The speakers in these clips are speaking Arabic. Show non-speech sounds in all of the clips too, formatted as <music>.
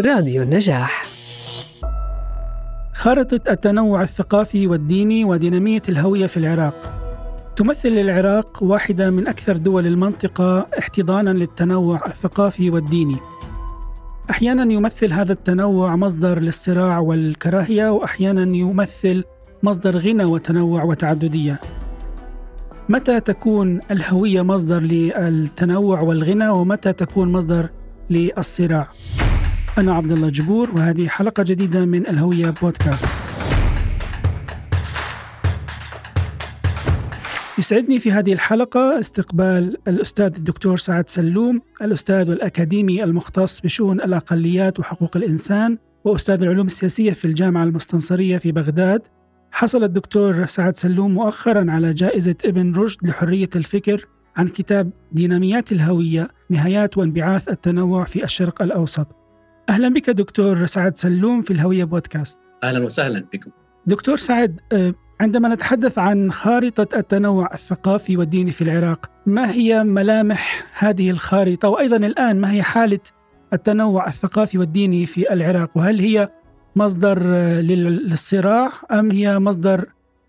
راديو النجاح. خارطة التنوع الثقافي والديني ودينامية الهوية في العراق. تمثل العراق واحدة من أكثر دول المنطقة احتضانا للتنوع الثقافي والديني. أحيانا يمثل هذا التنوع مصدر للصراع والكراهية وأحيانا يمثل مصدر غنى وتنوع وتعددية. متى تكون الهوية مصدر للتنوع والغنى ومتى تكون مصدر للصراع؟ أنا عبد الله جبور وهذه حلقة جديدة من الهوية بودكاست. يسعدني في هذه الحلقة استقبال الأستاذ الدكتور سعد سلوم الأستاذ والأكاديمي المختص بشؤون الأقليات وحقوق الإنسان وأستاذ العلوم السياسية في الجامعة المستنصرية في بغداد. حصل الدكتور سعد سلوم مؤخرا على جائزة ابن رشد لحرية الفكر عن كتاب ديناميات الهوية نهايات وانبعاث التنوع في الشرق الأوسط. أهلا بك دكتور سعد سلوم في الهوية بودكاست. أهلا وسهلا بكم. دكتور سعد آه، عندما نتحدث عن خارطة التنوع الثقافي والديني في العراق ما هي ملامح هذه الخارطة؟ وأيضا الآن ما هي حالة التنوع الثقافي والديني في العراق؟ وهل هي مصدر آه، للصراع أم هي مصدر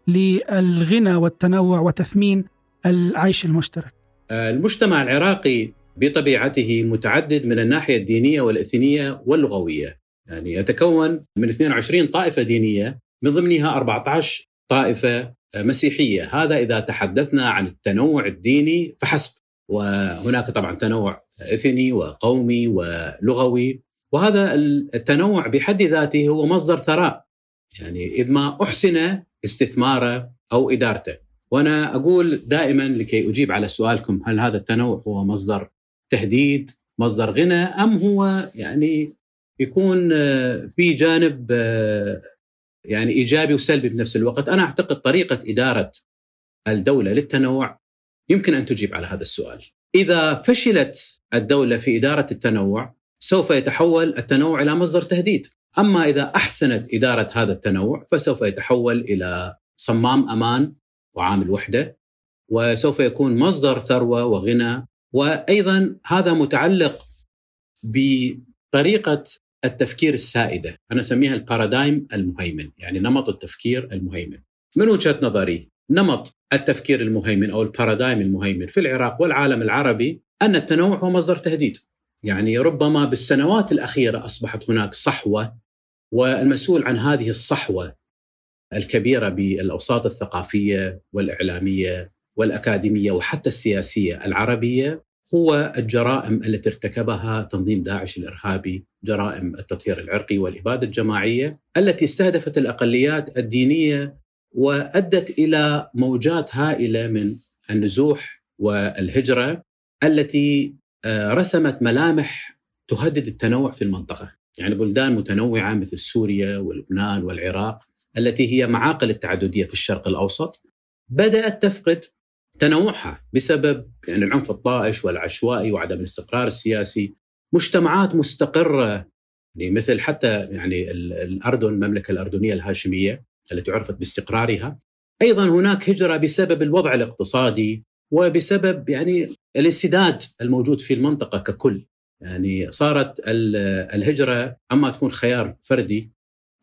للغنى والتنوع وتثمين العيش المشترك؟ آه، المجتمع العراقي بطبيعته متعدد من الناحية الدينية والإثنية واللغوية. يعني يتكون من 22 طائفة دينية من ضمنها 14 طائفة مسيحية. هذا إذا تحدثنا عن التنوع الديني فحسب. وهناك طبعا تنوع إثني وقومي ولغوي. وهذا التنوع بحد ذاته هو مصدر ثراء. يعني إذ ما أحسن استثماره أو إدارته. وأنا أقول دائما لكي أجيب على سؤالكم هل هذا التنوع هو مصدر تهديد مصدر غنى أم هو يعني يكون في جانب يعني إيجابي وسلبي بنفس الوقت، أنا أعتقد طريقة إدارة الدولة للتنوع يمكن أن تجيب على هذا السؤال. إذا فشلت الدولة في إدارة التنوع سوف يتحول التنوع إلى مصدر تهديد، أما إذا أحسنت إدارة هذا التنوع فسوف يتحول إلى صمام أمان وعامل وحدة وسوف يكون مصدر ثروة وغنى وأيضا هذا متعلق بطريقة التفكير السائدة، أنا أسميها البارادايم المهيمن، يعني نمط التفكير المهيمن. من وجهة نظري نمط التفكير المهيمن أو البارادايم المهيمن في العراق والعالم العربي أن التنوع هو مصدر تهديد. يعني ربما بالسنوات الأخيرة أصبحت هناك صحوة والمسؤول عن هذه الصحوة الكبيرة بالأوساط الثقافية والإعلامية والأكاديمية وحتى السياسية العربية هو الجرائم التي ارتكبها تنظيم داعش الإرهابي، جرائم التطهير العرقي والإبادة الجماعية التي استهدفت الأقليات الدينية وأدت إلى موجات هائلة من النزوح والهجرة التي آه، رسمت ملامح تهدد التنوع في المنطقة، يعني بلدان متنوعة مثل سوريا ولبنان والعراق التي هي معاقل التعددية في الشرق الأوسط بدأت تفقد تنوعها بسبب يعني العنف الطائش والعشوائي وعدم الاستقرار السياسي. مجتمعات مستقرة يعني مثل حتى يعني الأردن المملكة الأردنية الهاشمية التي عرفت باستقرارها. أيضا هناك هجرة بسبب الوضع الاقتصادي وبسبب يعني الانسداد الموجود في المنطقة ككل. يعني صارت الهجرة أما تكون خيار فردي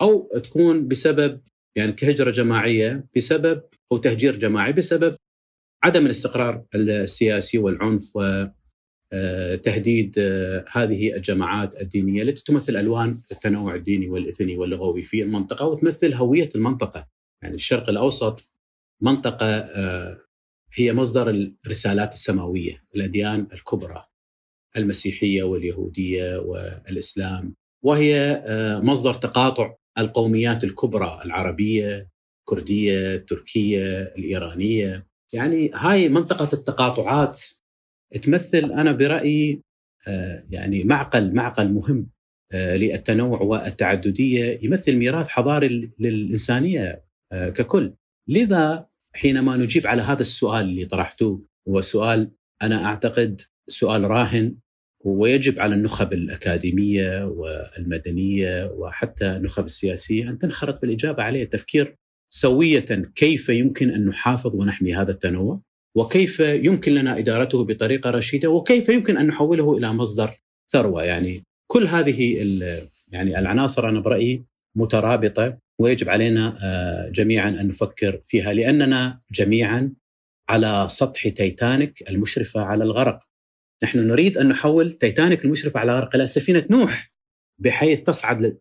أو تكون بسبب يعني كهجرة جماعية بسبب أو تهجير جماعي بسبب عدم الاستقرار السياسي والعنف وتهديد هذه الجماعات الدينية التي تمثل ألوان التنوع الديني والإثني واللغوي في المنطقة وتمثل هوية المنطقة. يعني الشرق الأوسط منطقة آه، هي مصدر الرسالات السماوية الأديان الكبرى المسيحية واليهودية والإسلام. وهي آه، مصدر تقاطع القوميات الكبرى العربية الكرديه التركيه الإيرانية. يعني هاي منطقة التقاطعات تمثل أنا برأيي آه، يعني معقل معقل مهم آه، للتنوع والتعددية يمثل ميراث حضاري للإنسانية آه، ككل. لذا حينما نجيب على هذا السؤال اللي طرحته هو سؤال أنا أعتقد سؤال راهن ويجب على النخب الأكاديمية والمدنية وحتى النخب السياسية أن تنخرط بالإجابة عليه. التفكير سوية كيف يمكن أن نحافظ ونحمي هذا التنوع؟ وكيف يمكن لنا إدارته بطريقة رشيدة؟ وكيف يمكن أن نحوله إلى مصدر ثروة؟ يعني كل هذه يعني العناصر أنا برأيي مترابطة ويجب علينا جميعا أن نفكر فيها لأننا جميعا على سطح تيتانيك المشرفة على الغرق. نحن نريد أن نحول تيتانيك المشرفة على الغرق إلى سفينة نوح بحيث تصعد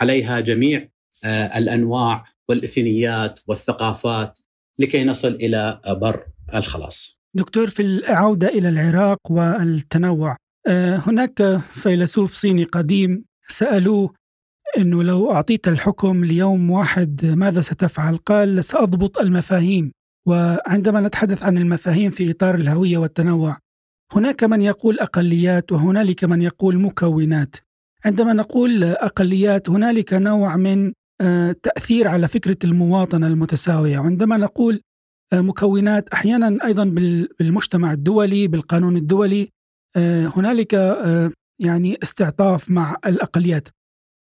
عليها جميع الأنواع والإثنيات والثقافات لكي نصل إلى بر الخلاص. دكتور في العودة إلى العراق والتنوع آه، هناك فيلسوف صيني قديم سألوه إنه لو أعطيت الحكم ليوم واحد ماذا ستفعل؟ قال سأضبط المفاهيم وعندما نتحدث عن المفاهيم في إطار الهوية والتنوع هناك من يقول أقليات وهنالك من يقول مكونات. عندما نقول أقليات هنالك نوع من آه، تأثير على فكرة المواطنة المتساوية، وعندما نقول آه، مكونات أحيانا أيضا بالمجتمع الدولي بالقانون الدولي آه، هنالك يعني استعطاف مع الأقليات.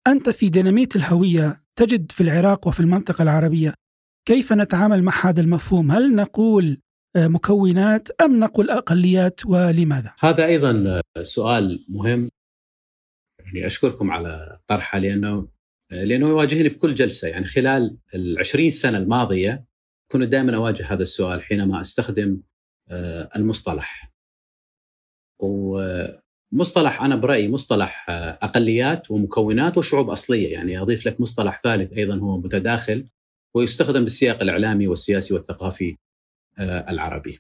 أنت في ديناميت الهوية تجد في العراق وفي المنطقة العربية كيف نتعامل مع هذا المفهوم؟ هل نقول مكونات أم نقول أقليات ولماذا؟ هذا أيضا سؤال مهم يعني أشكركم على طرحه لأنه لأنه يواجهني بكل جلسة يعني خلال ال سنة الماضية كنت دائما أواجه هذا السؤال حينما أستخدم آه، المصطلح. ومصطلح أنا برأيي مصطلح آه، أقليات ومكونات وشعوب أصلية يعني أضيف لك مصطلح ثالث أيضا هو متداخل ويستخدم بالسياق الإعلامي والسياسي والثقافي آه، العربي.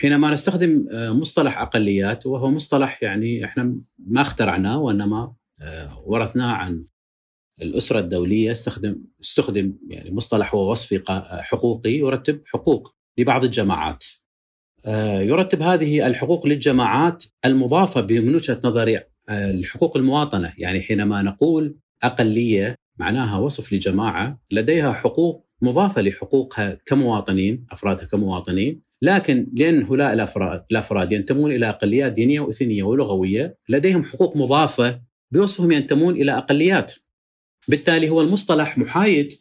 حينما نستخدم مصطلح أقليات وهو مصطلح يعني إحنا ما اخترعناه وإنما ورثناه عن الأسرة الدولية استخدم استخدم يعني مصطلح هو حقوقي يرتب حقوق لبعض الجماعات. آه، يرتب هذه الحقوق للجماعات المضافة من وجهة نظري آه، لحقوق المواطنة، يعني حينما نقول أقلية معناها وصف لجماعة لديها حقوق مضافة لحقوقها كمواطنين، أفرادها كمواطنين، لكن لأن هؤلاء الأفراد, الأفراد ينتمون إلى أقليات دينية وإثنية ولغوية لديهم حقوق مضافة بوصفهم ينتمون إلى أقليات. بالتالي هو المصطلح محايد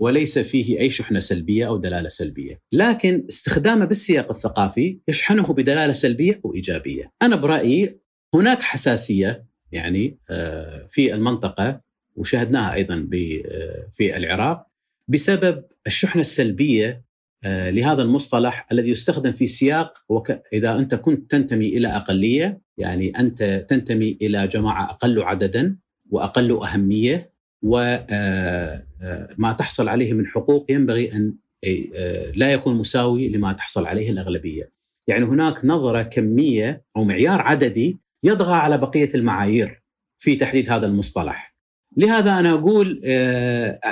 وليس فيه أي شحنة سلبية أو دلالة سلبية، لكن استخدامه بالسياق الثقافي يشحنه بدلالة سلبية أو إيجابية. أنا برأيي هناك حساسية يعني آه، في المنطقة وشاهدناها أيضا آه، في العراق بسبب الشحنة السلبية آه، لهذا المصطلح الذي يستخدم في سياق وك... إذا أنت كنت تنتمي إلى أقلية يعني أنت تنتمي إلى جماعة أقل عددا وأقل أهمية وما آه، آه، تحصل عليه من حقوق ينبغي أن آه، لا يكون مساوي لما تحصل عليه الأغلبية. يعني هناك نظرة كمية أو معيار عددي يطغى على بقية المعايير في تحديد هذا المصطلح. لهذا أنا أقول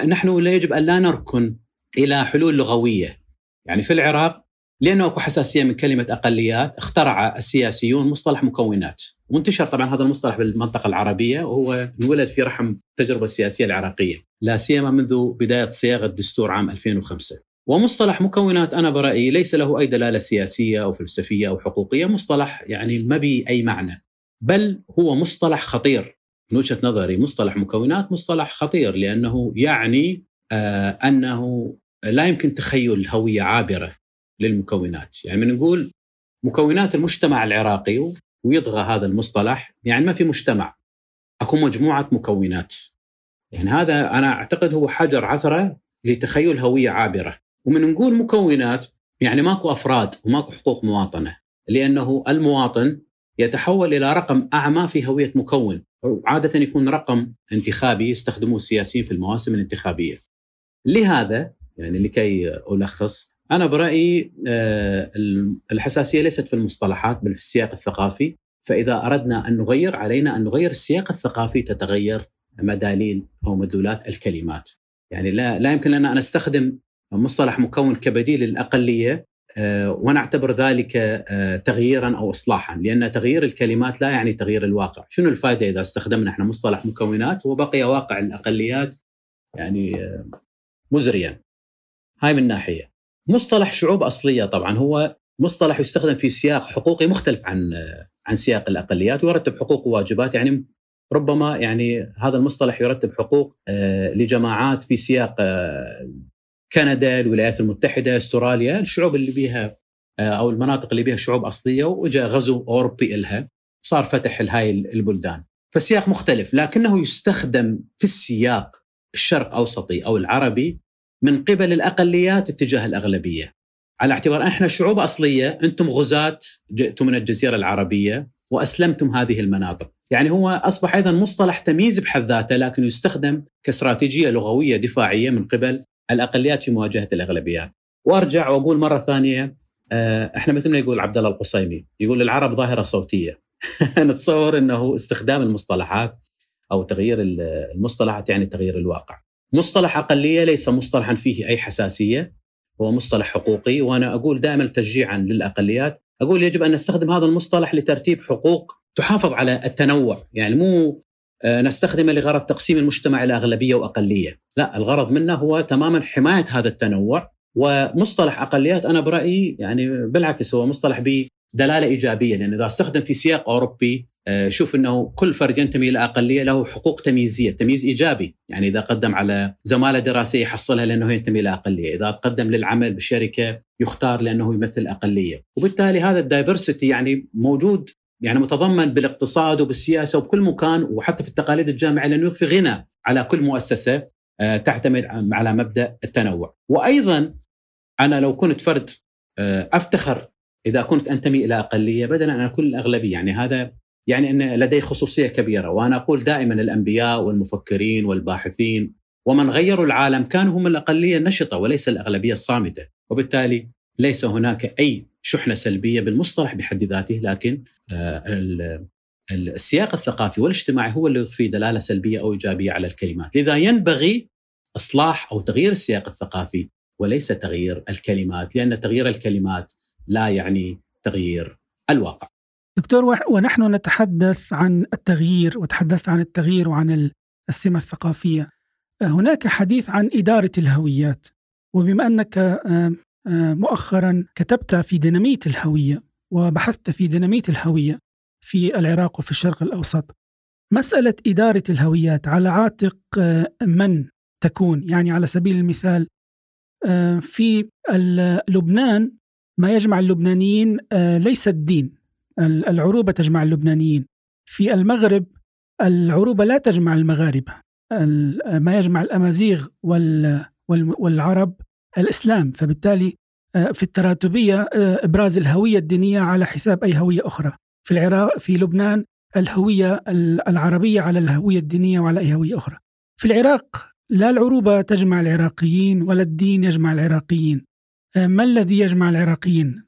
نحن لا يجب أن لا نركن إلى حلول لغوية. يعني في العراق لأنه أكو حساسية من كلمة أقليات اخترع السياسيون مصطلح مكونات. وانتشر طبعا هذا المصطلح بالمنطقة العربية وهو انولد في رحم التجربة السياسية العراقية. لا سيما منذ بداية صياغة دستور عام 2005 ومصطلح مكونات أنا برأيي ليس له أي دلالة سياسية أو فلسفية أو حقوقية. مصطلح يعني ما بي أي معنى. بل هو مصطلح خطير. من وجهة نظري مصطلح مكونات مصطلح خطير لأنه يعني آه أنه لا يمكن تخيل هوية عابرة للمكونات. يعني من نقول مكونات المجتمع العراقي ويطغى هذا المصطلح. يعني ما في مجتمع أكو مجموعة مكونات. يعني هذا أنا أعتقد هو حجر عثرة لتخيل هوية عابرة. ومن نقول مكونات يعني ماكو أفراد وماكو حقوق مواطنة لأنه المواطن يتحول إلى رقم أعمى في هوية مكون. عاده يكون رقم انتخابي يستخدموه السياسيين في المواسم الانتخابية. لهذا يعني لكي ألخص أنا برأيي آه، الحساسية ليست في المصطلحات بل في السياق الثقافي فإذا أردنا أن نغير علينا أن نغير السياق الثقافي تتغير مداليل أو مدلولات الكلمات. يعني لا لا يمكن لنا أن نستخدم مصطلح مكون كبديل للأقلية آه، ونعتبر ذلك آه، تغييرا أو اصلاحا لأن تغيير الكلمات لا يعني تغيير الواقع، شنو الفائدة إذا استخدمنا إحنا مصطلح مكونات وبقي واقع الأقليات يعني مزريا. هاي من ناحية. مصطلح شعوب أصلية طبعا هو مصطلح يستخدم في سياق حقوقي مختلف عن عن سياق الأقليات ويرتب حقوق وواجبات يعني ربما يعني هذا المصطلح يرتب حقوق آه، لجماعات في سياق آه، كندا، الولايات المتحدة، أستراليا، الشعوب اللي بيها آه، أو المناطق اللي بيها شعوب أصلية واجا غزو أوروبي لها صار فتح لهاي البلدان. فالسياق مختلف لكنه يستخدم في السياق الشرق أوسطي أو العربي من قبل الأقليات اتجاه الأغلبية على اعتبار إحنا شعوب أصلية أنتم غزاة جئتم من الجزيرة العربية وأسلمتم هذه المناطق، يعني هو أصبح أيضا مصطلح تمييز بحد ذاته لكن يستخدم كاستراتيجية لغوية دفاعية من قبل الأقليات في مواجهة الأغلبيات. وأرجع وأقول مرة ثانية آه، إحنا مثل ما يقول عبد الله القصيمي يقول العرب ظاهرة صوتية. <laughs> نتصور إنه استخدام المصطلحات أو تغيير المصطلحات يعني تغيير الواقع. مصطلح أقلية ليس مصطلحا فيه أي حساسية هو مصطلح حقوقي وأنا أقول دائما تشجيعا للأقليات. أقول يجب أن نستخدم هذا المصطلح لترتيب حقوق تحافظ على التنوع يعني مو آه، نستخدمه لغرض تقسيم المجتمع إلى أغلبية وأقلية. لا الغرض منه هو تماما حماية هذا التنوع. ومصطلح أقليات أنا برأيي يعني بالعكس هو مصطلح بدلالة إيجابية لأن إذا استخدم في سياق أوروبي شوف إنه كل فرد ينتمي إلى أقلية له حقوق تمييزية، تمييز إيجابي، يعني إذا قدم على زمالة دراسية يحصلها لأنه ينتمي إلى أقلية، إذا قدم للعمل بالشركة يختار لأنه يمثل أقلية، وبالتالي هذا الدايفرسيتي يعني موجود يعني متضمن بالاقتصاد وبالسياسة وبكل مكان وحتى في التقاليد الجامعة لأنه يضفي غنى على كل مؤسسة آه، تعتمد على مبدأ التنوع، وأيضا أنا لو كنت فرد آه، أفتخر إذا كنت أنتمي إلى أقلية بدلا ان اكون الأغلبية، يعني هذا يعني إن لديه خصوصية كبيرة وأنا أقول دائما الأنبياء والمفكرين والباحثين ومن غيروا العالم كانوا هم الأقلية النشطة وليس الأغلبية الصامتة وبالتالي ليس هناك أي شحنة سلبية بالمصطلح بحد ذاته لكن آه، السياق الثقافي والاجتماعي هو اللي يضفي دلالة سلبية أو إيجابية على الكلمات، لذا ينبغي إصلاح أو تغيير السياق الثقافي وليس تغيير الكلمات، لأن تغيير الكلمات لا يعني تغيير الواقع. دكتور ونحن نتحدث عن التغيير وتحدثت عن التغيير وعن السمة الثقافية. هناك حديث عن إدارة الهويات وبما أنك آه، آه، مؤخرا كتبت في ديناميت الهوية وبحثت في ديناميت الهوية في العراق وفي الشرق الأوسط مسألة إدارة الهويات على عاتق آه، من تكون؟ يعني على سبيل المثال في لبنان ما يجمع اللبنانيين ليس الدين. العروبة تجمع اللبنانيين. في المغرب العروبة لا تجمع المغاربة. ما يجمع الأمازيغ والعرب الإسلام. فبالتالي آه، في التراتبية آه، إبراز الهوية الدينية على حساب أي هوية أخرى. في العراق في لبنان الهوية العربية على الهوية الدينية وعلى أي هوية أخرى. في العراق لا العروبة تجمع العراقيين ولا الدين يجمع العراقيين. آه، ما الذي يجمع العراقيين؟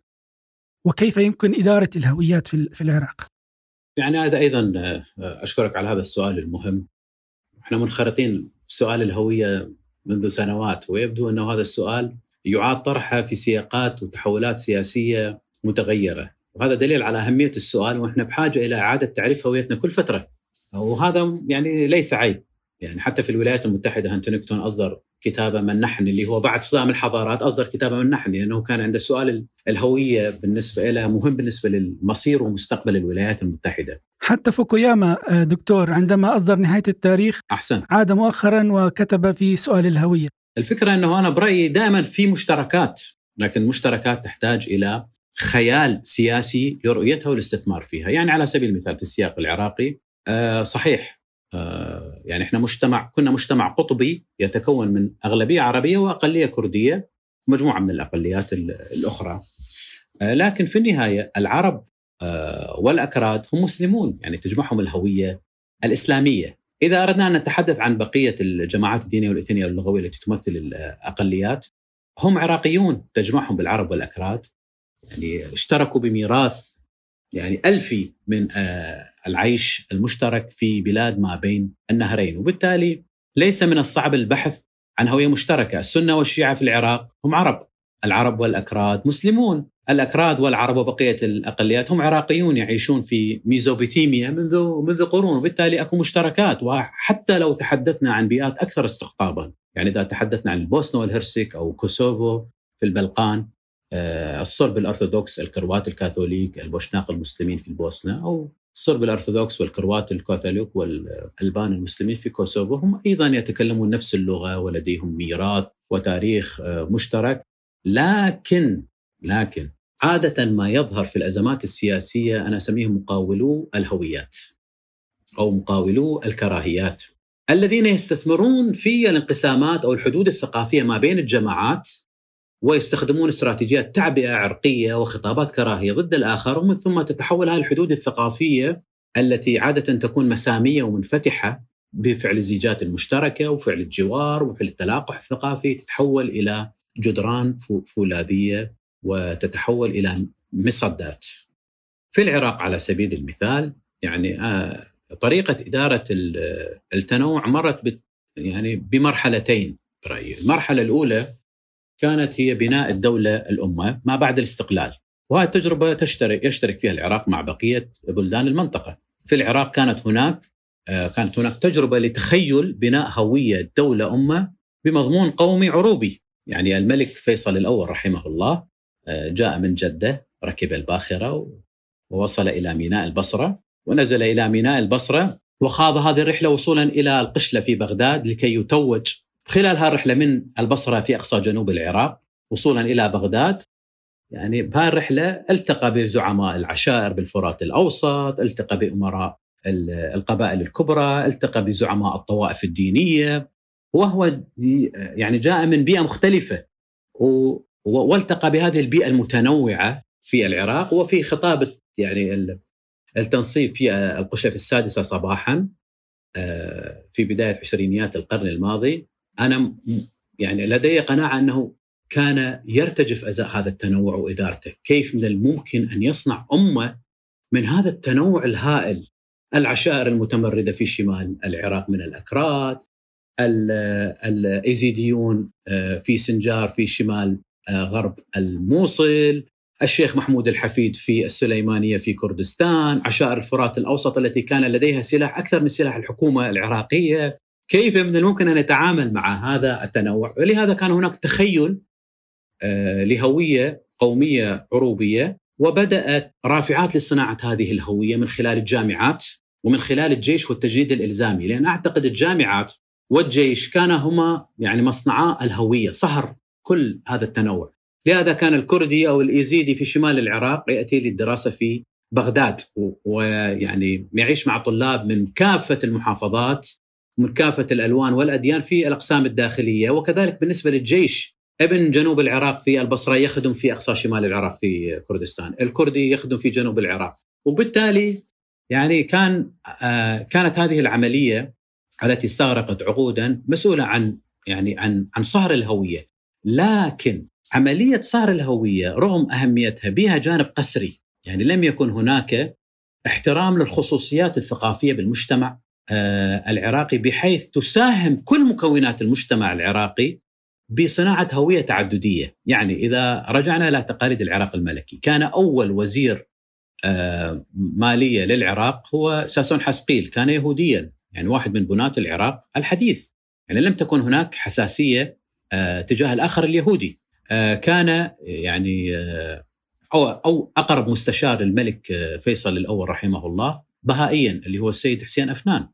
وكيف يمكن إدارة الهويات في العراق؟ يعني هذا أيضا آه، أشكرك على هذا السؤال المهم. إحنا منخرطين في سؤال الهوية منذ سنوات ويبدو أنه هذا السؤال يعاد طرحه في سياقات وتحولات سياسية متغيرة. وهذا دليل على أهمية السؤال وإحنا بحاجة إلى إعادة تعريف هويتنا كل فترة. وهذا يعني ليس عيب. يعني حتى في الولايات المتحدة هانتونيكتون أصدر كتابه من نحن اللي هو بعد صدام الحضارات أصدر كتابه من نحن لأنه كان عنده سؤال الهوية بالنسبة له مهم بالنسبة للمصير ومستقبل الولايات المتحدة. حتى فوكوياما آه، دكتور عندما أصدر نهاية التاريخ أحسن عاد مؤخرا وكتب في سؤال الهوية. الفكرة إنه أنا برأيي دائما في مشتركات لكن المشتركات تحتاج إلى خيال سياسي لرؤيتها والاستثمار فيها، يعني على سبيل المثال في السياق العراقي آه، صحيح يعني إحنا مجتمع كنا مجتمع قطبي يتكون من أغلبية عربية وأقلية كردية ومجموعه من الأقليات الأخرى. آه، لكن في النهاية العرب آه، والأكراد هم مسلمون يعني تجمعهم الهوية الإسلامية. إذا أردنا أن نتحدث عن بقية الجماعات الدينية والإثنية واللغوية التي تمثل الأقليات هم عراقيون تجمعهم بالعرب والأكراد يعني اشتركوا بميراث يعني ألفي من آه، العيش المشترك في بلاد ما بين النهرين. وبالتالي ليس من الصعب البحث عن هوية مشتركة. السنة والشيعة في العراق هم عرب. العرب والأكراد مسلمون. الأكراد والعرب وبقية الأقليات هم عراقيون يعيشون في Mesopotamia منذ منذ قرون. وبالتالي أكو مشتركات. وحتى لو تحدثنا عن بيئات أكثر استقطابا يعني إذا تحدثنا عن البوسنة والهرسك أو كوسوفو في البلقان آه، الصرب الأرثوذكس الكروات الكاثوليك البوشناق المسلمين في البوسنة أو الصرب الأرثوذكس والكروات الكاثوليك والألبان المسلمين في كوسوفو هم أيضا يتكلمون نفس اللغة ولديهم ميراث وتاريخ آه، مشترك. لكن لكن عادة ما يظهر في الأزمات السياسية أنا أسميهم مقاولو الهويات أو مقاولو الكراهيات. الذين يستثمرون في الانقسامات أو الحدود الثقافية ما بين الجماعات ويستخدمون استراتيجيات تعبئة عرقية وخطابات كراهية ضد الآخر ومن ثم تتحول هذه الحدود الثقافية التي عادة تكون مسامية ومنفتحة بفعل الزيجات المشتركة وفعل الجوار وفعل التلاقح الثقافي تتحول إلى جدران فولاذية وتتحول إلى مصدات. في العراق على سبيل المثال يعني آه، طريقة إدارة التنوع مرت يعني بمرحلتين برأيي، المرحلة الأولى كانت هي بناء الدولة الأمة ما بعد الاستقلال، وهذه التجربة تشترك يشترك فيها العراق مع بقية بلدان المنطقة. في العراق كانت هناك آه، كانت هناك تجربة لتخيل بناء هوية دولة أمة بمضمون قومي عروبي، يعني الملك فيصل الأول رحمه الله آه، جاء من جدة ركب الباخرة ووصل إلى ميناء البصرة. ونزل إلى ميناء البصرة وخاض هذه الرحلة وصولا إلى القشلة في بغداد لكي يتوج خلال هذه الرحله من البصرة في أقصى جنوب العراق وصولا إلى بغداد يعني بهذه الرحله التقى بزعماء العشائر بالفرات الأوسط، التقى بأمراء القبائل الكبرى، التقى بزعماء الطوائف الدينية وهو يعني جاء من بيئة مختلفة والتقى بهذه البيئة المتنوعة في العراق وفي خطاب يعني التنصيب في القشف السادسة صباحا آه، في بداية عشرينيات القرن الماضي. أنا يعني لدي قناعة أنه كان يرتجف أزاء هذا التنوع وإدارته، كيف من الممكن أن يصنع أمة من هذا التنوع الهائل؟ العشائر المتمردة في شمال العراق من الأكراد، الايزيديون آه، في سنجار في شمال آه، غرب الموصل، الشيخ محمود الحفيد في السليمانية في كردستان عشائر الفرات الأوسط التي كان لديها سلاح أكثر من سلاح الحكومة العراقية. كيف من الممكن أن نتعامل مع هذا التنوع؟ ولهذا كان هناك تخيل آه، لهوية قومية عروبية وبدأت رافعات لصناعة هذه الهوية من خلال الجامعات ومن خلال الجيش والتجنيد الإلزامي. لأن أعتقد الجامعات والجيش كان هما يعني مصنعا الهوية صهر كل هذا التنوع. لهذا كان الكردي أو الإيزيدي في شمال العراق يأتي للدراسة في بغداد ويعني يعيش مع طلاب من كافة المحافظات من كافه الألوان والأديان في الأقسام الداخلية وكذلك بالنسبة للجيش ابن جنوب العراق في البصرة يخدم في أقصى شمال العراق في كردستان، الكردي يخدم في جنوب العراق، وبالتالي يعني كان آه كانت هذه العملية التي استغرقت عقودا مسؤولة عن يعني عن عن صهر الهوية، لكن عملية صهر الهوية رغم أهميتها بها جانب قسري يعني لم يكن هناك احترام للخصوصيات الثقافية بالمجتمع العراقي بحيث تساهم كل مكونات المجتمع العراقي بصناعة هوية تعددية. يعني إذا رجعنا إلى تقاليد العراق الملكي. كان أول وزير آه، مالية للعراق هو ساسون حسقيل. كان يهوديا يعني واحد من بناة العراق الحديث. يعني لم تكن هناك حساسية آه، تجاه الآخر اليهودي. آه، كان يعني آه، أو, أو أقرب مستشار للملك آه، فيصل الأول رحمه الله بهائيا اللي هو السيد حسين أفنان.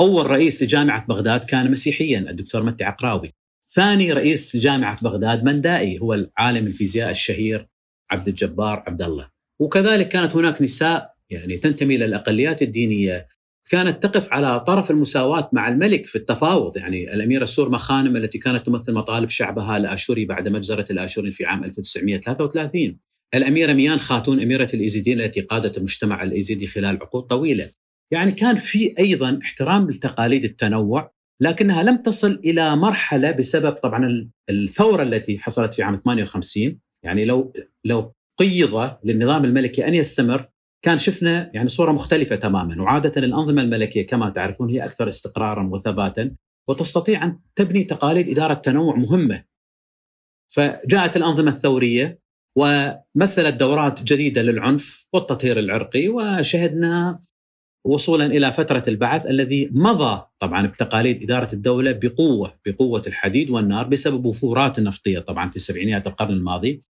أول رئيس لجامعة بغداد كان مسيحيا الدكتور متي عقراوي. ثاني رئيس لجامعة بغداد مندائي هو العالم الفيزياء الشهير عبد الجبار عبد الله. وكذلك كانت هناك نساء يعني تنتمي للأقليات الدينية. كانت تقف على طرف المساواة مع الملك في التفاوض يعني الأميرة سور مخانم التي كانت تمثل مطالب شعبها الآشوري بعد مجزرة الآشوري في عام 1933 الأميرة ميان خاتون أميرة الإيزيديين التي قادت المجتمع الإيزيدي خلال عقود طويلة. يعني كان في أيضا احترام لتقاليد التنوع لكنها لم تصل إلى مرحلة بسبب طبعا الثورة التي حصلت في عام 58 يعني لو لو قيض للنظام الملكي أن يستمر كان شفنا يعني صورة مختلفة تماما وعادة الأنظمة الملكية كما تعرفون هي أكثر استقرارا وثباتا وتستطيع أن تبني تقاليد إدارة تنوع مهمة. فجاءت الأنظمة الثورية ومثلت دورات جديدة للعنف والتطهير العرقي وشهدنا وصولا إلى فترة البعث الذي مضى طبعا بتقاليد إدارة الدولة بقوة بقوة الحديد والنار بسبب وفورات النفطية طبعا في سبعينيات القرن الماضي.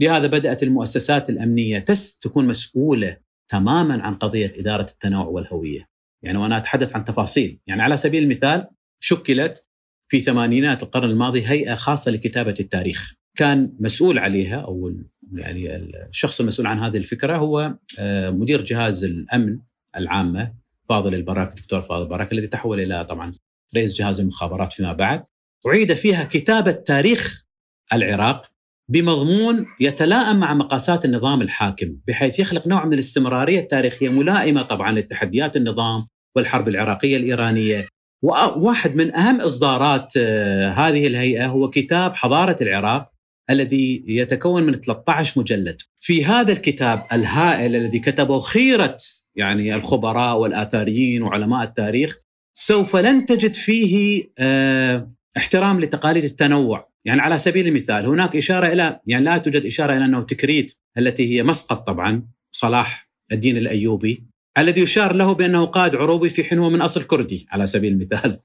لهذا بدأت المؤسسات الأمنية تس تكون مسؤولة تماما عن قضية إدارة التنوع والهوية. يعني وأنا أتحدث عن تفاصيل، يعني على سبيل المثال شكلت في ثمانينات القرن الماضي هيئة خاصة لكتابة التاريخ. كان مسؤول عليها أو يعني الشخص المسؤول عن هذه الفكرة هو آه، مدير جهاز الأمن العامة. فاضل البراك الدكتور فاضل البراك الذي تحول إلى طبعا رئيس جهاز المخابرات فيما بعد. أعيد فيها كتابة تاريخ العراق بمضمون يتلائم مع مقاسات النظام الحاكم بحيث يخلق نوع من الاستمرارية التاريخية ملائمة طبعا لتحديات النظام والحرب العراقية الإيرانية. وواحد من أهم إصدارات آه، هذه الهيئة هو كتاب حضارة العراق الذي يتكون من 13 مجلد. في هذا الكتاب الهائل الذي كتبه خيرة يعني الخبراء والآثاريين وعلماء التاريخ سوف لن تجد فيه آه، احترام لتقاليد التنوع، يعني على سبيل المثال هناك إشارة إلى يعني لا توجد إشارة إلى أنه تكريت التي هي مسقط طبعا صلاح الدين الأيوبي الذي يشار له بأنه قائد عروبي في حين هو من أصل كردي على سبيل المثال.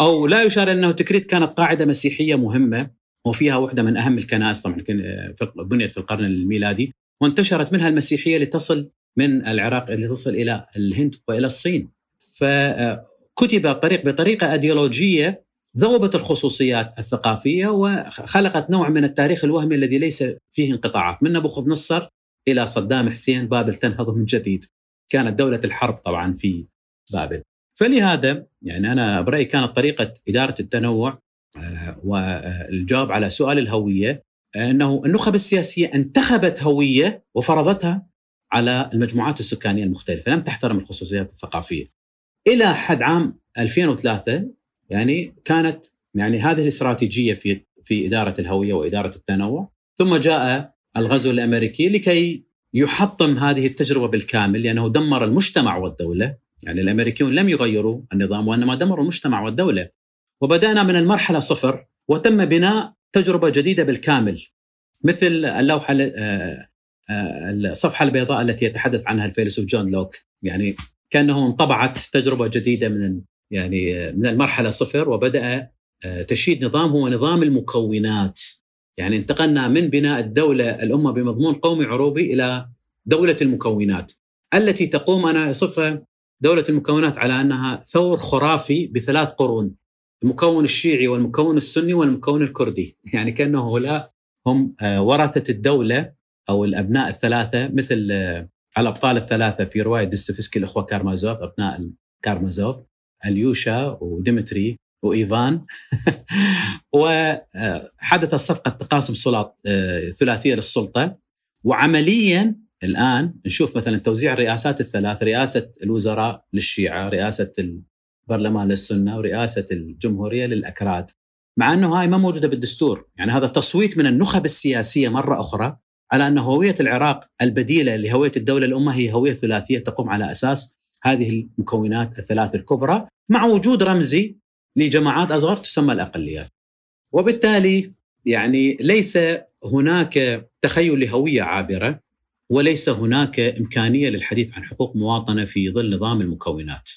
أو لا يشار أنه تكريت كانت قاعدة مسيحية مهمة وفيها واحدة من أهم الكنائس طبعا بنيت في القرن الميلادي وانتشرت منها المسيحية لتصل من العراق لتصل إلى الهند وإلى الصين. فكتب بطريق بطريقة أيديولوجية ذوبت الخصوصيات الثقافية وخلقت نوع من التاريخ الوهمي الذي ليس فيه انقطاعات من نبوخذ نصر إلى صدام حسين بابل تنهض من جديد. كانت دولة الحرب طبعا في بابل. فلهذا يعني أنا برأيي كانت طريقة إدارة التنوع آه، والجواب على سؤال الهوية إنه النخب السياسية انتخبت هوية وفرضتها على المجموعات السكانية المختلفة، لم تحترم الخصوصيات الثقافية. إلى حد عام 2003 يعني كانت يعني هذه الاستراتيجيه في في إدارة الهوية وإدارة التنوع، ثم جاء الغزو الأمريكي لكي يحطم هذه التجربة بالكامل لأنه دمر المجتمع والدولة، يعني الأمريكيون لم يغيروا النظام وإنما دمروا المجتمع والدولة. وبدأنا من المرحلة صفر وتم بناء تجربة جديدة بالكامل مثل اللوحة الصفحة البيضاء التي يتحدث عنها الفيلسوف جون لوك. يعني كأنه انطبعت تجربة جديدة من يعني من المرحلة صفر وبدأ آه، تشييد نظام هو نظام المكونات. يعني انتقلنا من بناء الدولة الأمة بمضمون قومي عروبي إلى دولة المكونات. التي تقوم أنا اصفها دولة المكونات على أنها ثور خرافي بثلاث قرون. المكون الشيعي والمكون السني والمكون الكردي. <laughs> يعني كأنه هؤلاء هم آه، ورثه الدولة. أو الأبناء الثلاثة مثل آه، الأبطال الثلاثة في رواية ديستوفسكي الاخوه كارمازوف أبناء كارمازوف أليوشا وديمتري وإيفان. <laughs> وحدثت صفقة تقاسم سلط آه، ثلاثية للسلطة. وعمليا الآن نشوف مثلا توزيع الرئاسات الثلاث رئاسة الوزراء للشيعة رئاسة برلمان للسنة ورئاسة الجمهورية للأكراد. مع إنه هاي ما موجودة بالدستور. يعني هذا تصويت من النخب السياسية مرة أخرى. على أن هوية العراق البديلة لهوية الدولة الأمة هي هوية ثلاثية تقوم على أساس هذه المكونات الثلاث الكبرى مع وجود رمزي لجماعات أصغر تسمى الأقليات. وبالتالي يعني ليس هناك تخيل لهوية عابرة وليس هناك إمكانية للحديث عن حقوق مواطنة في ظل نظام المكونات.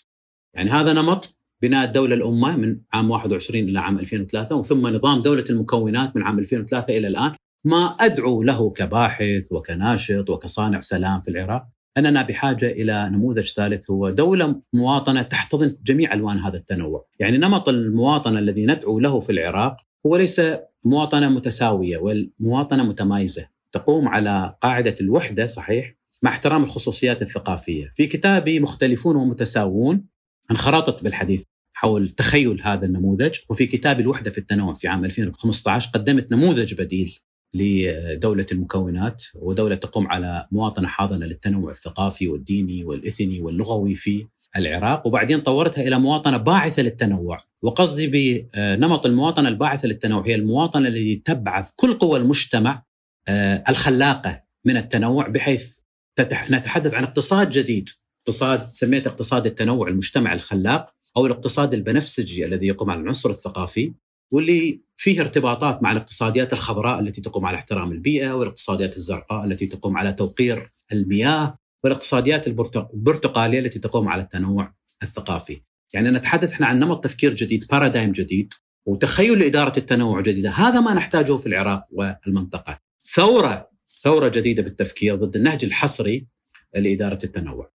يعني هذا نمط بناء الدولة الأمة من عام 21 إلى عام 2003 ثم نظام دولة المكونات من عام 2003 إلى الآن ما أدعو له كباحث وكناشط وكصانع سلام في العراق. أننا بحاجة إلى نموذج ثالث هو دولة مواطنة تحتضن جميع ألوان هذا التنوع. يعني نمط المواطنة الذي ندعو له في العراق هو ليس مواطنة متساوية والمواطنة متمايزة. تقوم على قاعدة الوحدة صحيح مع احترام الخصوصيات الثقافية. في كتابي مختلفون ومتساوون انخرطت بالحديث حول تخيل هذا النموذج وفي كتاب الوحدة في التنوع في عام 2015 قدمت نموذج بديل لدولة المكونات ودولة تقوم على مواطنة حاضنة للتنوع الثقافي والديني والإثني واللغوي في العراق وبعدين طورتها إلى مواطنة باعثة للتنوع. وقصدي بنمط المواطنة الباعثة للتنوع هي المواطنة التي تبعث كل قوى المجتمع آه، الخلاقة من التنوع بحيث نتحدث عن اقتصاد جديد. اقتصاد سميته اقتصاد التنوع المجتمع الخلاق أو الاقتصاد البنفسجي الذي يقوم على العنصر الثقافي واللي فيه ارتباطات مع الاقتصاديات الخضراء التي تقوم على احترام البيئة والاقتصاديات الزرقاء التي تقوم على توقير المياه والاقتصاديات البرتقالية التي تقوم على التنوع الثقافي. يعني نتحدث إحنا عن نمط تفكير جديد، بارادايم جديد وتخيل لاداره التنوع جديدة، هذا ما نحتاجه في العراق والمنطقة. ثورة ثورة جديدة بالتفكير ضد النهج الحصري لإدارة التنوع.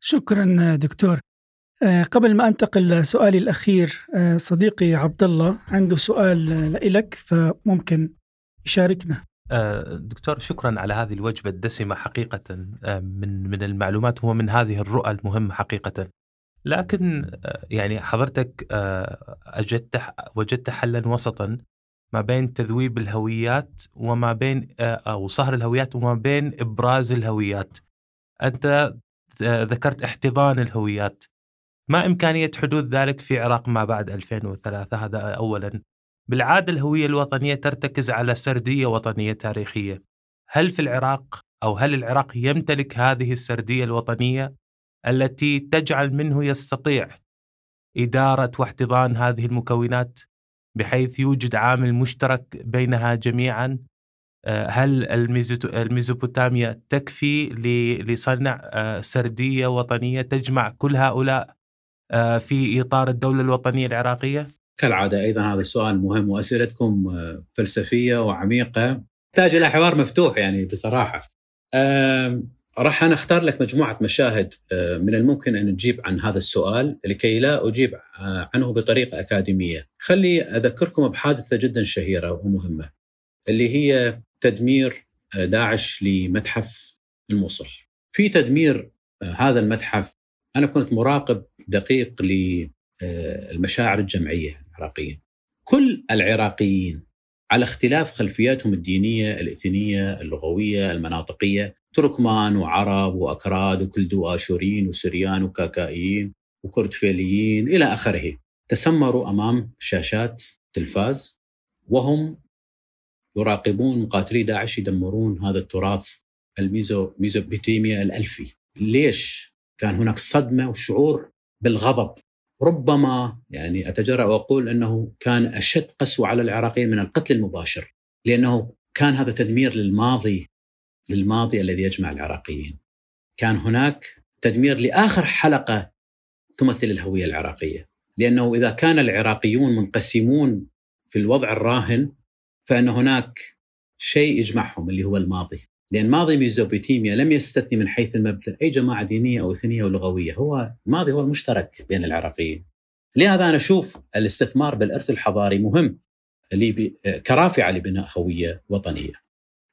شكرا دكتور قبل ما أنتقل لسؤالي الأخير آه، صديقي عبد الله عنده سؤال لك فممكن يشاركنا. آه، دكتور شكرا على هذه الوجبة الدسمة حقيقة من من المعلومات ومن هذه الرؤى المهمة حقيقة. لكن آه، يعني حضرتك آه، أجدت وجدت حلا وسطا ما بين تذويب الهويات وما بين آه، أو صهر الهويات وما بين إبراز الهويات. أنت ذكرت احتضان الهويات. ما إمكانية حدوث ذلك في عراق ما بعد 2003 هذا أولا. بالعادة الهوية الوطنية ترتكز على سردية وطنية تاريخية. هل في العراق أو هل العراق يمتلك هذه السردية الوطنية التي تجعل منه يستطيع إدارة واحتضان هذه المكونات بحيث يوجد عامل مشترك بينها جميعا؟ آه، هل الميزوبوتاميا تكفي لصنع آه، سردية وطنية تجمع كل هؤلاء في إطار الدولة الوطنية العراقية؟ كالعادة أيضا هذا السؤال مهم وأسئلتكم فلسفية وعميقة. تحتاج إلى حوار مفتوح يعني بصراحة. راح أنا أختار لك مجموعة مشاهد من الممكن أن نجيب عن هذا السؤال لكي لا أجيب عنه بطريقة أكاديمية. خلي أذكركم بحادثة جدا شهيرة ومهمة اللي هي تدمير داعش لمتحف الموصل. في تدمير هذا المتحف أنا كنت مراقب دقيق للمشاعر الجمعية العراقية. كل العراقيين على اختلاف خلفياتهم الدينية الإثنية اللغوية المناطقية تركمان وعرب وأكراد وكلدو آشوريين وسريان وكاكائيين وكردفيليين إلى آخره تسمروا أمام شاشات تلفاز وهم يراقبون مقاتلي داعش يدمرون هذا التراث الميزو ميزوبوتيميا الألفي. ليش؟ كان هناك صدمة وشعور بالغضب. ربما يعني أتجرأ وأقول أنه كان أشد قسوة على العراقيين من القتل المباشر لأنه كان هذا تدمير للماضي للماضي الذي يجمع العراقيين. كان هناك تدمير لآخر حلقة تمثل الهوية العراقية لأنه إذا كان العراقيون منقسمون في الوضع الراهن فإن هناك شيء يجمعهم اللي هو الماضي. لأن ماضي ميزوبوتيميا لم يستثني من حيث المبدأ أي جماعة دينية أو إثنية أو لغوية. هو الماضي هو المشترك بين العراقيين. لهذا أنا أشوف الاستثمار بالإرث الحضاري مهم كرافعة لبناء هوية وطنية.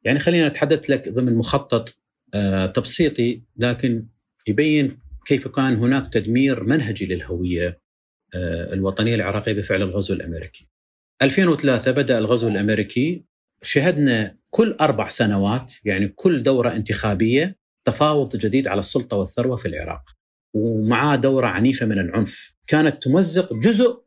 يعني خلينا نتحدث لك ضمن مخطط آه، تبسيطي لكن يبين كيف كان هناك تدمير منهجي للهوية آه، الوطنية العراقية بفعل الغزو الأمريكي. 2003 بدأ الغزو الأمريكي شهدنا كل أربع سنوات يعني كل دورة انتخابية تفاوض جديد على السلطة والثروة في العراق. ومعاه دورة عنيفة من العنف. كانت تمزق جزء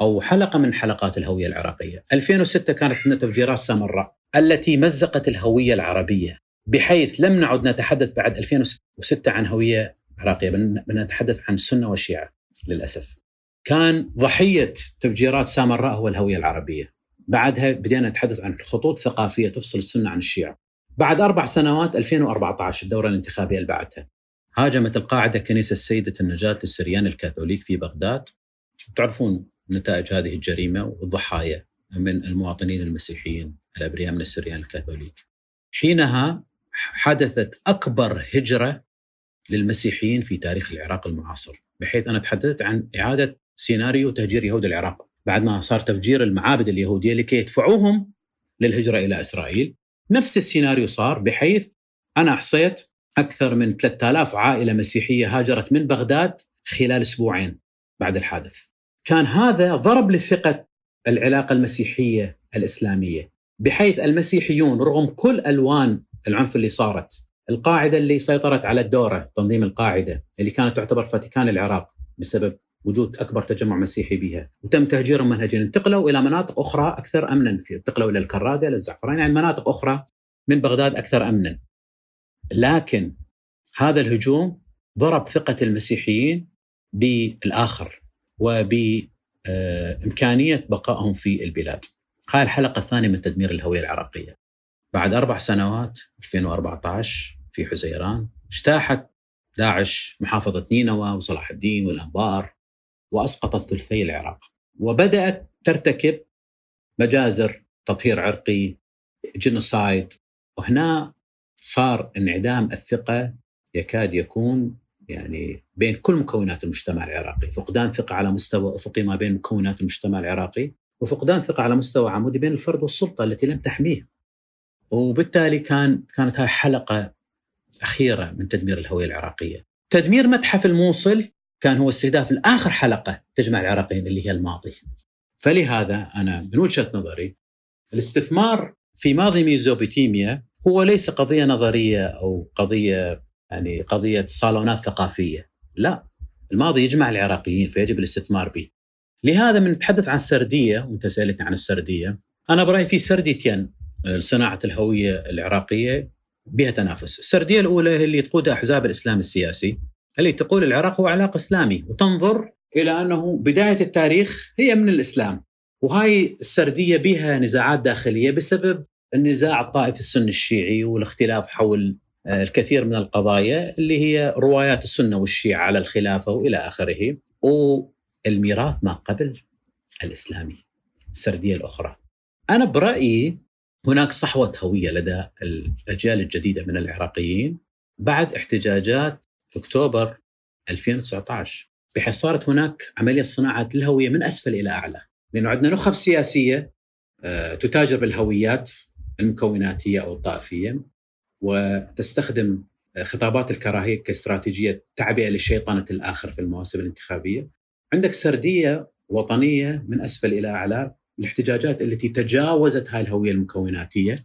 أو حلقة من حلقات الهوية العراقية. 2006 كانت هنا تفجيرات سامراء التي مزقت الهوية العربية بحيث لم نعد نتحدث بعد 2006 عن هوية عراقية بنتحدث عن السنة والشيعة للأسف. كان ضحية تفجيرات سامراء هو الهوية العربية. بعدها بدينا نتحدث عن خطوط ثقافيه تفصل السنة عن الشيعة. بعد أربع سنوات 2014 الدورة الانتخابية اللي بعدها هاجمت القاعدة كنيسة سيده النجاة للسريان الكاثوليك في بغداد. تعرفون نتائج هذه الجريمة والضحايا من المواطنين المسيحيين الأبرياء من السريان الكاثوليك. حينها حدثت أكبر هجرة للمسيحيين في تاريخ العراق المعاصر، بحيث أنا تحدثت عن إعادة سيناريو تهجير يهود العراق. بعد ما صار تفجير المعابد اليهودية لكي يدفعوهم للهجرة إلى إسرائيل نفس السيناريو صار بحيث أنا احصيت أكثر من 3000 عائلة مسيحية هاجرت من بغداد خلال أسبوعين بعد الحادث. كان هذا ضرب لثقة العلاقة المسيحية الإسلامية بحيث المسيحيون رغم كل ألوان العنف اللي صارت القاعدة اللي سيطرت على الدورة تنظيم القاعدة اللي كانت تعتبر فاتيكان العراق بسبب وجود أكبر تجمع مسيحي بها. وتم تهجيرهم منهجيا انتقلوا إلى مناطق أخرى أكثر امنا في انتقلوا إلى الكرادة إلى الزعفران. يعني مناطق أخرى من بغداد أكثر امنا. لكن هذا الهجوم ضرب ثقة المسيحيين بالآخر وبإمكانية بقائهم في البلاد. هاي الحلقة الثانية من تدمير الهوية العراقية. بعد أربع سنوات 2014 في حزيران اجتاحت داعش محافظة نينوى وصلاح الدين والأنبار. واسقطت ثلثي العراق وبدأت ترتكب مجازر تطهير عرقي جينوسايد وهنا صار انعدام الثقة يكاد يكون يعني بين كل مكونات المجتمع العراقي، فقدان ثقة على مستوى أفقي ما بين مكونات المجتمع العراقي، وفقدان ثقة على مستوى عمودي بين الفرد والسلطة التي لم تحميه. وبالتالي كان كانت هاي حلقة أخيرة من تدمير الهوية العراقية. تدمير متحف الموصل كان هو استهداف الآخر حلقة تجمع العراقيين اللي هي الماضي. فلهذا أنا من وجهة نظري الاستثمار في ماضي ميزوبوتيميا هو ليس قضية نظرية أو قضية يعني قضية صالونات ثقافية. لا الماضي يجمع العراقيين فيجب الاستثمار به. لهذا من نتحدث عن السردية وأنت سألتني عن السردية أنا برأيي في سرديتين صناعة الهوية العراقية بها تنافس. السردية الأولى هي اللي تقودها أحزاب الإسلام السياسي. اللي تقول العراق هو علاق إسلامي وتنظر إلى أنه بداية التاريخ هي من الإسلام وهاي السردية بها نزاعات داخلية بسبب النزاع الطائفي السني الشيعي والاختلاف حول آه، الكثير من القضايا اللي هي روايات السنة والشيعة على الخلافة وإلى آخره والميراث ما قبل الإسلامي السردية الأخرى. أنا برأيي هناك صحوة هوية لدى الأجيال الجديدة من العراقيين بعد احتجاجات أكتوبر 2019 بحيث صارت هناك عملية صناعة الهوية من أسفل إلى أعلى. لأنه عندنا نخب سياسية آه، تتاجر بالهويات المكوناتية أو الطائفية وتستخدم خطابات الكراهية كاستراتيجية تعبئة لشيطنة الآخر في المواسم الانتخابية. عندك سردية وطنية من أسفل إلى أعلى الاحتجاجات التي تجاوزت هاي الهوية المكوناتية.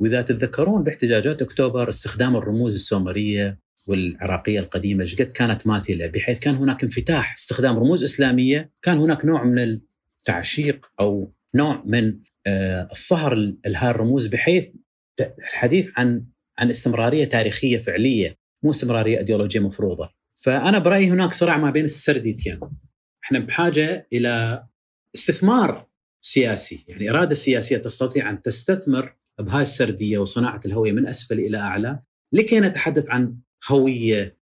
وإذا تتذكرون باحتجاجات أكتوبر استخدام الرموز السومرية والعراقية القديمة قد كانت ماثلة؟ بحيث كان هناك انفتاح استخدام رموز إسلامية كان هناك نوع من التعشيق أو نوع من آه، الصهر لهذه الرموز بحيث الحديث عن عن استمرارية تاريخية فعلية مو استمرارية إيديولوجية مفروضة. فأنا برأيي هناك صراع ما بين السرديتين. إحنا بحاجة إلى استثمار سياسي يعني إرادة سياسية تستطيع أن تستثمر بهاي السردية وصناعة الهوية من أسفل إلى أعلى. لكي نتحدث عن هوية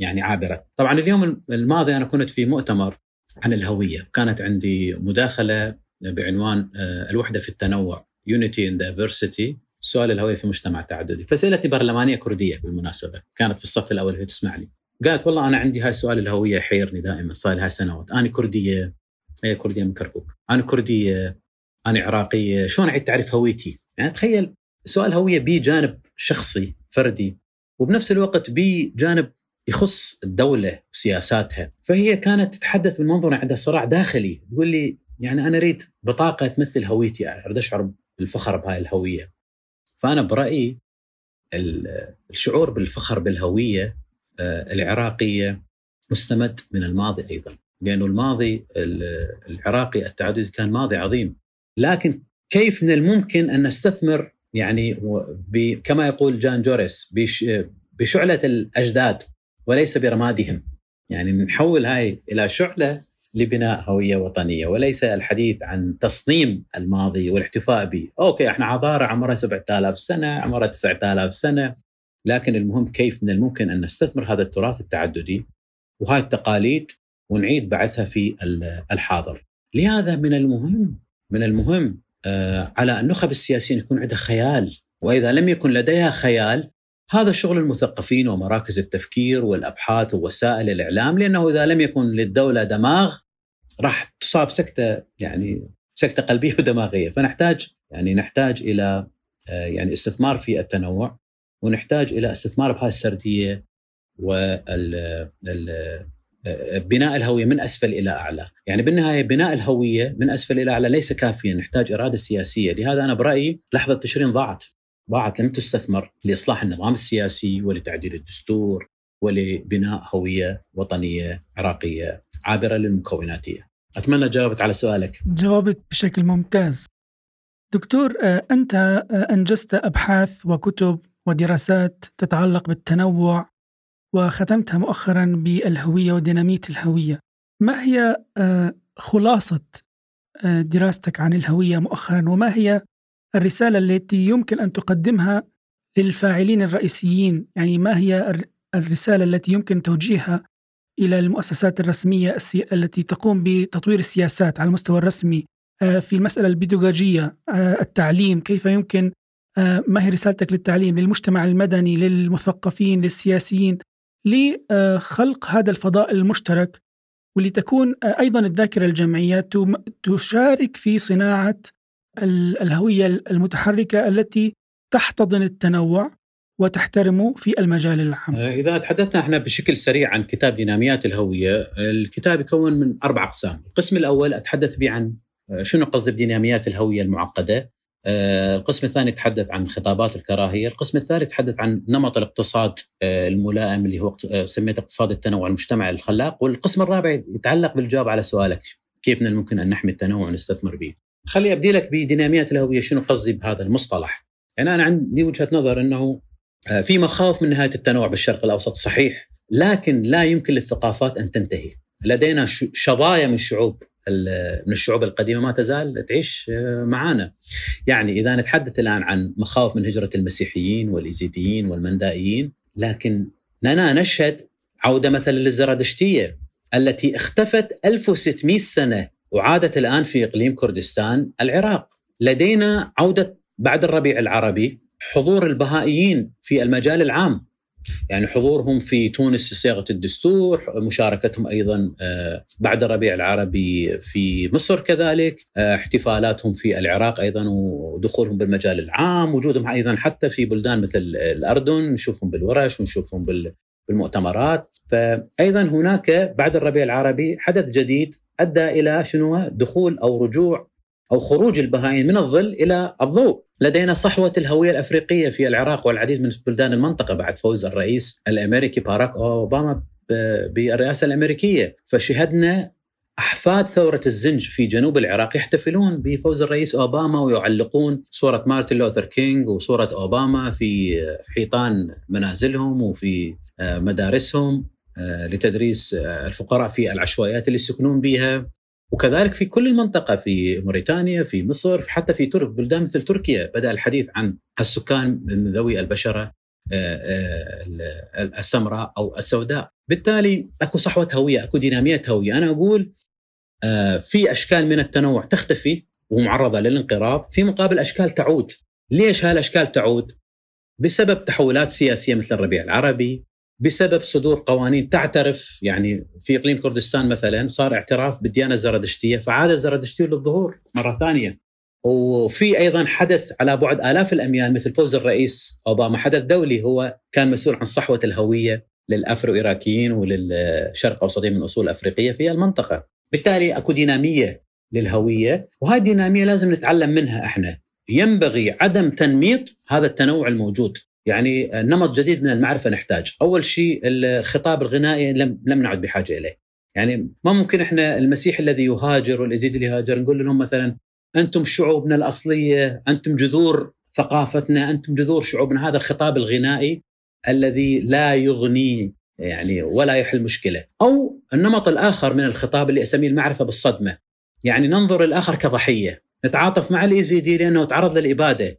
يعني عابرة. طبعا اليوم الماضي أنا كنت في مؤتمر عن الهوية. كانت عندي مداخلة بعنوان آه، الوحدة في التنوع Unity in Diversity سؤال الهوية في مجتمع تعددي. فسألتني برلمانية كردية بالمناسبة كانت في الصف الأول وهي تسمع لي قالت والله أنا عندي هاي سؤال الهوية يحيرني دائما صار لي هاي سنوات. أنا كردية هي كردية من كركوك. أنا كردية أنا عراقية. شلون أعيد تعريف هويتي؟ يعني تخيل سؤال هوية بجانب شخصي فردي. وبنفس الوقت بجانب يخص الدولة وسياساتها. فهي كانت تتحدث من منظور عندها صراع داخلي. تقول لي يعني أنا أريد بطاقة تمثل هويتي أريد أشعر بالفخر بهاي الهوية. فأنا برأيي الشعور بالفخر بالهوية آه، العراقية مستمد من الماضي أيضا. لأنه الماضي العراقي التعددي كان ماضي عظيم. لكن كيف من الممكن أن نستثمر يعني كما يقول جان جوريس بشعلة الأجداد وليس برمادهم يعني نحول هاي إلى شعلة لبناء هوية وطنية وليس الحديث عن تصميم الماضي والاحتفاء به، أوكي إحنا حضاره عمرها 7000 سنة، عمرها 9000 سنة، لكن المهم كيف من الممكن أن نستثمر هذا التراث التعددي وهاي التقاليد ونعيد بعثها في الحاضر. لهذا من المهم من المهم على النخب السياسيين يكون عندها خيال، وإذا لم يكن لديها خيال هذا شغل المثقفين ومراكز التفكير والأبحاث ووسائل الإعلام لأنه إذا لم يكن للدولة دماغ راح تصاب سكتة يعني سكتة قلبية <laughs> ودماغية. فنحتاج يعني نحتاج إلى آه، يعني استثمار في التنوع ونحتاج إلى استثمار بهذه السردية وال آه، بناء الهوية من أسفل إلى أعلى، يعني بالنهاية بناء الهوية من أسفل إلى أعلى ليس كافيا، نحتاج إرادة سياسية، لهذا أنا برأيي لحظة تشرين ضاعت، ضاعت لم تستثمر لإصلاح النظام السياسي ولتعديل الدستور ولبناء هوية وطنية عراقية عابرة للمكوناتية. أتمنى جاوبت على سؤالك. جاوبت بشكل ممتاز. دكتور آه، أنت آه، أنجزت أبحاث وكتب ودراسات تتعلق بالتنوع وختمتها مؤخرا بالهوية وديناميت الهوية. ما هي آه، خلاصة دراستك عن الهوية مؤخرا وما هي الرسالة التي يمكن أن تقدمها للفاعلين الرئيسيين؟ يعني ما هي الرسالة التي يمكن توجيهها إلى المؤسسات الرسمية التي تقوم بتطوير السياسات على المستوى الرسمي آه، في المسألة البيدوغاجية آه، التعليم كيف يمكن آه، ما هي رسالتك للتعليم للمجتمع المدني للمثقفين للسياسيين لخلق هذا الفضاء المشترك ولتكون أيضا الذاكرة الجمعية تشارك في صناعة الهوية المتحركة التي تحتضن التنوع وتحترمه في المجال العام. آه، إذا تحدثنا إحنا بشكل سريع عن كتاب ديناميات الهوية الكتاب يكون من أربع أقسام. القسم الأول أتحدث به عن آه، شنو قصدي بديناميات الهوية المعقدة؟ آه، القسم الثاني يتحدث عن خطابات الكراهية القسم الثالث يتحدث عن نمط الاقتصاد الملائم اللي هو سميته اقتصاد التنوع المجتمعي الخلاق والقسم الرابع يتعلق بالجواب على سؤالك كيف من الممكن أن نحمي التنوع ونستثمر به؟ خلي أبدي لك بديناميات الهوية شنو قصدي بهذا المصطلح. يعني أنا عندي وجهة نظر آه، في مخاوف من نهاية التنوع بالشرق الأوسط صحيح لكن لا يمكن للثقافات أن تنتهي. لدينا شظايا من الشعوب. من الشعوب القديمة ما تزال تعيش آه، معنا يعني إذا نتحدث الآن عن مخاوف من هجرة المسيحيين والإيزيديين والمندائيين لكن لنا نشهد عودة مثلا للزرادشتية التي اختفت 1600 سنة وعادت الآن في إقليم كردستان العراق. لدينا عودة بعد الربيع العربي حضور البهائيين في المجال العام. يعني حضورهم في تونس في صياغة الدستور، مشاركتهم أيضا آه، بعد الربيع العربي في مصر كذلك، آه، احتفالاتهم في العراق أيضا ودخولهم بالمجال العام، وجودهم أيضا حتى في بلدان مثل الأردن، نشوفهم بالورش ونشوفهم بالمؤتمرات، فايضا هناك بعد الربيع العربي حدث جديد أدى إلى شنو؟ دخول أو رجوع أو خروج البهائيين من الظل إلى الضوء. لدينا صحوة الهوية الأفريقية في العراق والعديد من بلدان المنطقة بعد فوز الرئيس الأمريكي باراك أوباما بالرئاسة الأمريكية، فشهدنا أحفاد ثورة الزنج في جنوب العراق يحتفلون بفوز الرئيس أوباما ويعلقون صورة مارتن لوثر كينج وصورة أوباما في حيطان منازلهم وفي مدارسهم آه، لتدريس آه، الفقراء في العشوائيات اللي يسكنون بها وكذلك في كل المنطقة في موريتانيا في مصر حتى في ترك بلدان مثل تركيا بدأ الحديث عن السكان من ذوي البشرة آه، آه، السمراء أو السوداء. بالتالي أكو صحوة هوية أكو ديناميه هوية. أنا أقول آه، في أشكال من التنوع تختفي ومعرضة للانقراض في مقابل أشكال تعود. ليش هالأشكال تعود؟ بسبب تحولات سياسية مثل الربيع العربي بسبب صدور قوانين تعترف يعني في إقليم كردستان مثلا صار اعتراف بالديانه الزرادشتيه فعاد الزرادشتيه للظهور مرة ثانية. وفي أيضا حدث على بعد آلاف الاميال مثل فوز الرئيس أوباما. حدث دولي هو كان مسؤول عن صحوة الهوية للافرو ايراكيين وللشرق اوسطيين من أصول أفريقية في المنطقة. بالتالي أكو دينامية للهوية وهذه الدينامية لازم نتعلم منها إحنا. ينبغي عدم تنميط هذا التنوع الموجود. يعني نمط جديد من المعرفة نحتاج، أول شيء الخطاب الغنائي لم لم نعد بحاجة إليه. يعني ما ممكن إحنا المسيح الذي يهاجر واليزيد اللي يهاجر نقول لهم مثلا أنتم شعوبنا الأصلية، أنتم جذور ثقافتنا، أنتم جذور شعوبنا، هذا الخطاب الغنائي الذي لا يغني يعني ولا يحل مشكلة، أو النمط الآخر من الخطاب اللي أسميه المعرفة بالصدمة. يعني ننظر الآخر كضحية، نتعاطف مع الايزيدي لأنه تعرض للإبادة،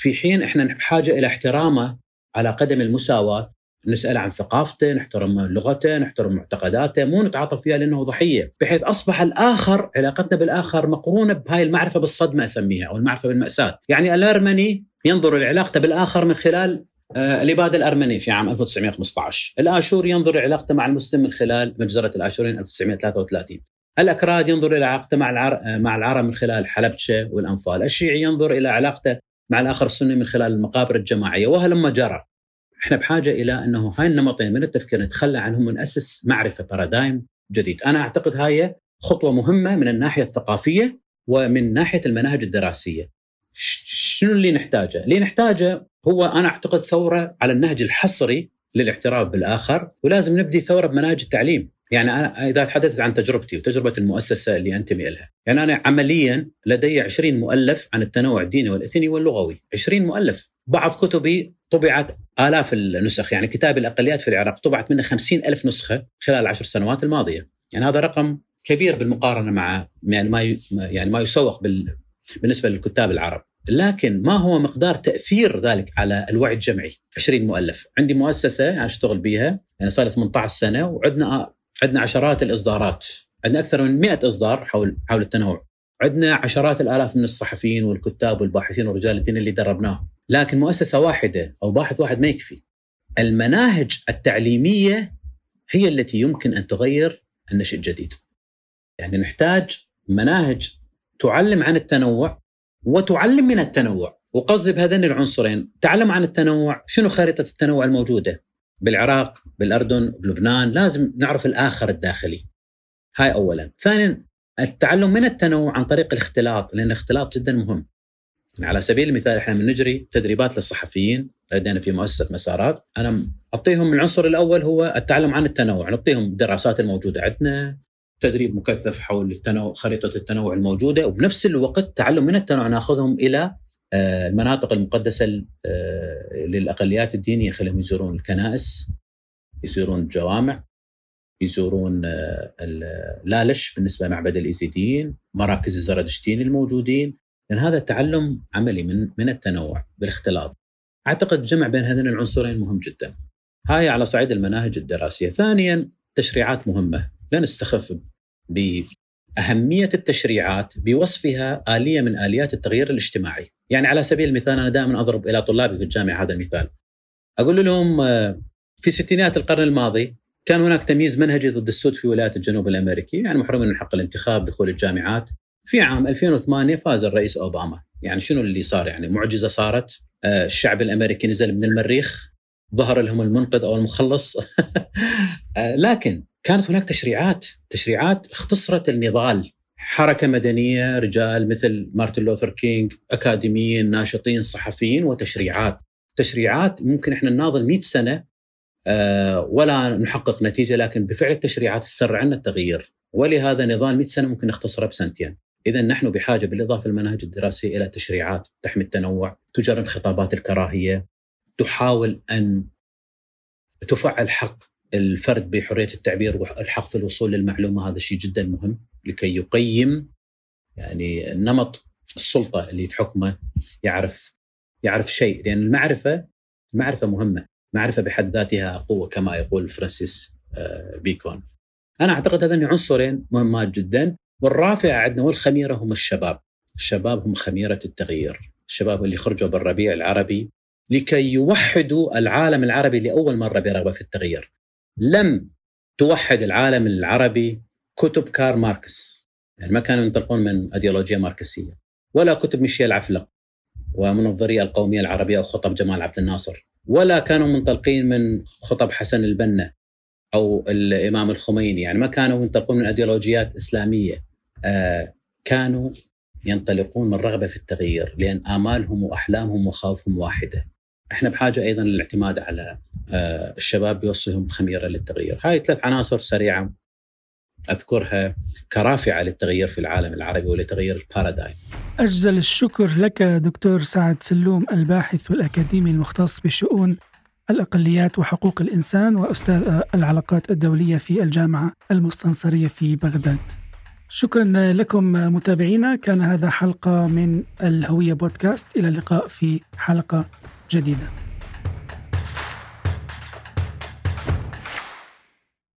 في حين إحنا بحاجة إلى احترامه على قدم المساواة. نسأل عن ثقافته، نحترم لغته، نحترم معتقداته، مو نتعاطف فيها لأنه ضحية، بحيث أصبح الآخر علاقتنا بالآخر مقرونة بهاي المعرفة بالصدمة أسميها أو المعرفة بالمأساة، يعني الأرمني ينظر لعلاقته بالآخر من خلال آه الإبادة الأرمنية في عام 1915 الاشوري ينظر لعلاقته مع المسلم من خلال مجزرة الاشوريين 1933 الأكراد ينظر إلى علاقته مع مع العرب من خلال حلبشه والأنفال. الشيعي ينظر إلى علاقته مع الآخر السني من خلال المقابر الجماعية. وهلما جرى؟ إحنا بحاجة إلى أنه هاي النمطين من التفكير نتخلى عنهم ونأسس معرفة بارادايم جديد. أنا أعتقد هاي خطوة مهمة من الناحية الثقافية ومن ناحية المناهج الدراسية. شنو اللي نحتاجه؟ اللي نحتاجه هو أنا أعتقد ثورة على النهج الحصري للاعتراف بالآخر ولازم نبدي ثورة بمناهج التعليم. يعني أنا إذا تحدثت عن تجربتي وتجربة المؤسسة اللي أنتمي لها، يعني أنا عمليا لدي 20 مؤلف عن التنوع الديني والإثني واللغوي، 20 مؤلف، بعض كتبي طبعت آلاف النسخ يعني كتاب الأقليات في العراق طبعت منه خمسين ألف نسخة خلال العشر سنوات الماضية. يعني هذا رقم كبير بالمقارنة مع يعني ما يعني ما يسوق بال بالنسبة للكتاب العرب. لكن ما هو مقدار تأثير ذلك على الوعي الجمعي؟ 20 مؤلف. عندي مؤسسة أشتغل بها يعني صار 18 سنة وعندنا عندنا عشرات الإصدارات. عندنا أكثر من 100 إصدار حول حول التنوع. عندنا عشرات الآلاف من الصحفيين والكتاب والباحثين ورجال الدين اللي دربناهم. لكن مؤسسة واحدة أو باحث واحد ما يكفي. المناهج التعليمية هي التي يمكن أن تغير النشء الجديد. يعني نحتاج مناهج تعلم عن التنوع وتعلم من التنوع. وقصدي بهذين العنصرين تعلم عن التنوع شنو خريطة التنوع الموجودة؟ بالعراق بالأردن بلبنان لازم نعرف الآخر الداخلي. هاي أولا. ثانيا التعلم من التنوع عن طريق الاختلاط لأن الاختلاط جدا مهم. يعني على سبيل المثال إحنا بنجري تدريبات للصحفيين لدينا في مؤسسة مسارات أنا أعطيهم العنصر الأول هو التعلم عن التنوع نعطيهم الدراسات الموجودة عندنا تدريب مكثف حول التنوع خريطة التنوع الموجودة وبنفس الوقت تعلم من التنوع ناخذهم إلى المناطق المقدسة آه، للأقليات الدينية خليهم يزورون الكنائس يزورون الجوامع يزورون آه، لالش بالنسبة لمعبد الإيزيديين مراكز الزردشتيين الموجودين. لأن هذا تعلم عملي من من التنوع بالاختلاط. أعتقد جمع بين هذين العنصرين مهم جدا. هاي على صعيد المناهج الدراسية. ثانيا تشريعات مهمة. لا نستخف بأهمية التشريعات بوصفها آلية من آليات التغيير الاجتماعي. يعني على سبيل المثال أنا دائما أضرب إلى طلابي في الجامعة هذا المثال. أقول لهم آه، في ستينات القرن الماضي كان هناك تمييز منهجي ضد السود في ولايات الجنوب الأمريكي، يعني محرومين من حق الانتخاب، دخول الجامعات. في عام 2008 فاز الرئيس أوباما، يعني شنو اللي صار؟ يعني معجزة صارت، آه، الشعب الأمريكي نزل من المريخ، ظهر لهم المنقذ أو المخلص. <laughs> آه، لكن كانت هناك تشريعات، تشريعات اختصرت النضال. حركة مدنية، رجال مثل مارتن لوثر كينج، أكاديميين، ناشطين، صحفيين وتشريعات. تشريعات ممكن إحنا نناضل 100 سنة آه، ولا نحقق نتيجة لكن بفعل التشريعات تسرع عنا التغيير ولهذا نضال 100 سنة ممكن نختصره بسنتين. اذا نحن بحاجة بالإضافة للمناهج الدراسية إلى تشريعات تحمي التنوع، تجرم خطابات الكراهية، تحاول أن تفعل حق الفرد بحرية التعبير والحق في الوصول للمعلومة هذا شيء جدا مهم لكي يقيم يعني نمط السلطة اللي تحكمه يعرف يعرف شيء. لأن المعرفة المعرفة مهمة. معرفة بحد ذاتها قوة كما يقول فرانسيس آه، بيكون. أنا أعتقد هذين عنصرين مهمات جدا. والرافعة عندنا والخميرة هم الشباب. الشباب هم خميرة التغيير. الشباب اللي خرجوا بالربيع العربي لكي يوحدوا العالم العربي لأول مرة برغبة في التغيير. لم توحد العالم العربي كتب كارل ماركس. يعني ما كانوا ينطلقون من أيديولوجيا ماركسية ولا كتب ميشيل عفلق ومنظري القومية العربية أو خطب جمال عبد الناصر ولا كانوا منطلقين من خطب حسن البنا أو الإمام الخميني. يعني ما كانوا منطلقون من أيديولوجيات إسلامية. آه كانوا ينطلقون من رغبة في التغيير لأن آمالهم وأحلامهم ومخاوفهم واحدة. إحنا بحاجة أيضا للاعتماد على الشباب بوصلهم خميره للتغيير. هاي ثلاث عناصر سريعة أذكرها كرافعة للتغيير في العالم العربي ولتغيير البارادايم. أجزل الشكر لك دكتور سعد سلوم الباحث والاكاديمي المختص بشؤون الأقليات وحقوق الإنسان وأستاذ العلاقات الدولية في الجامعة المستنصرية في بغداد. شكرا لكم متابعينا كان هذا حلقة من الهوية بودكاست إلى اللقاء في حلقة جديدة.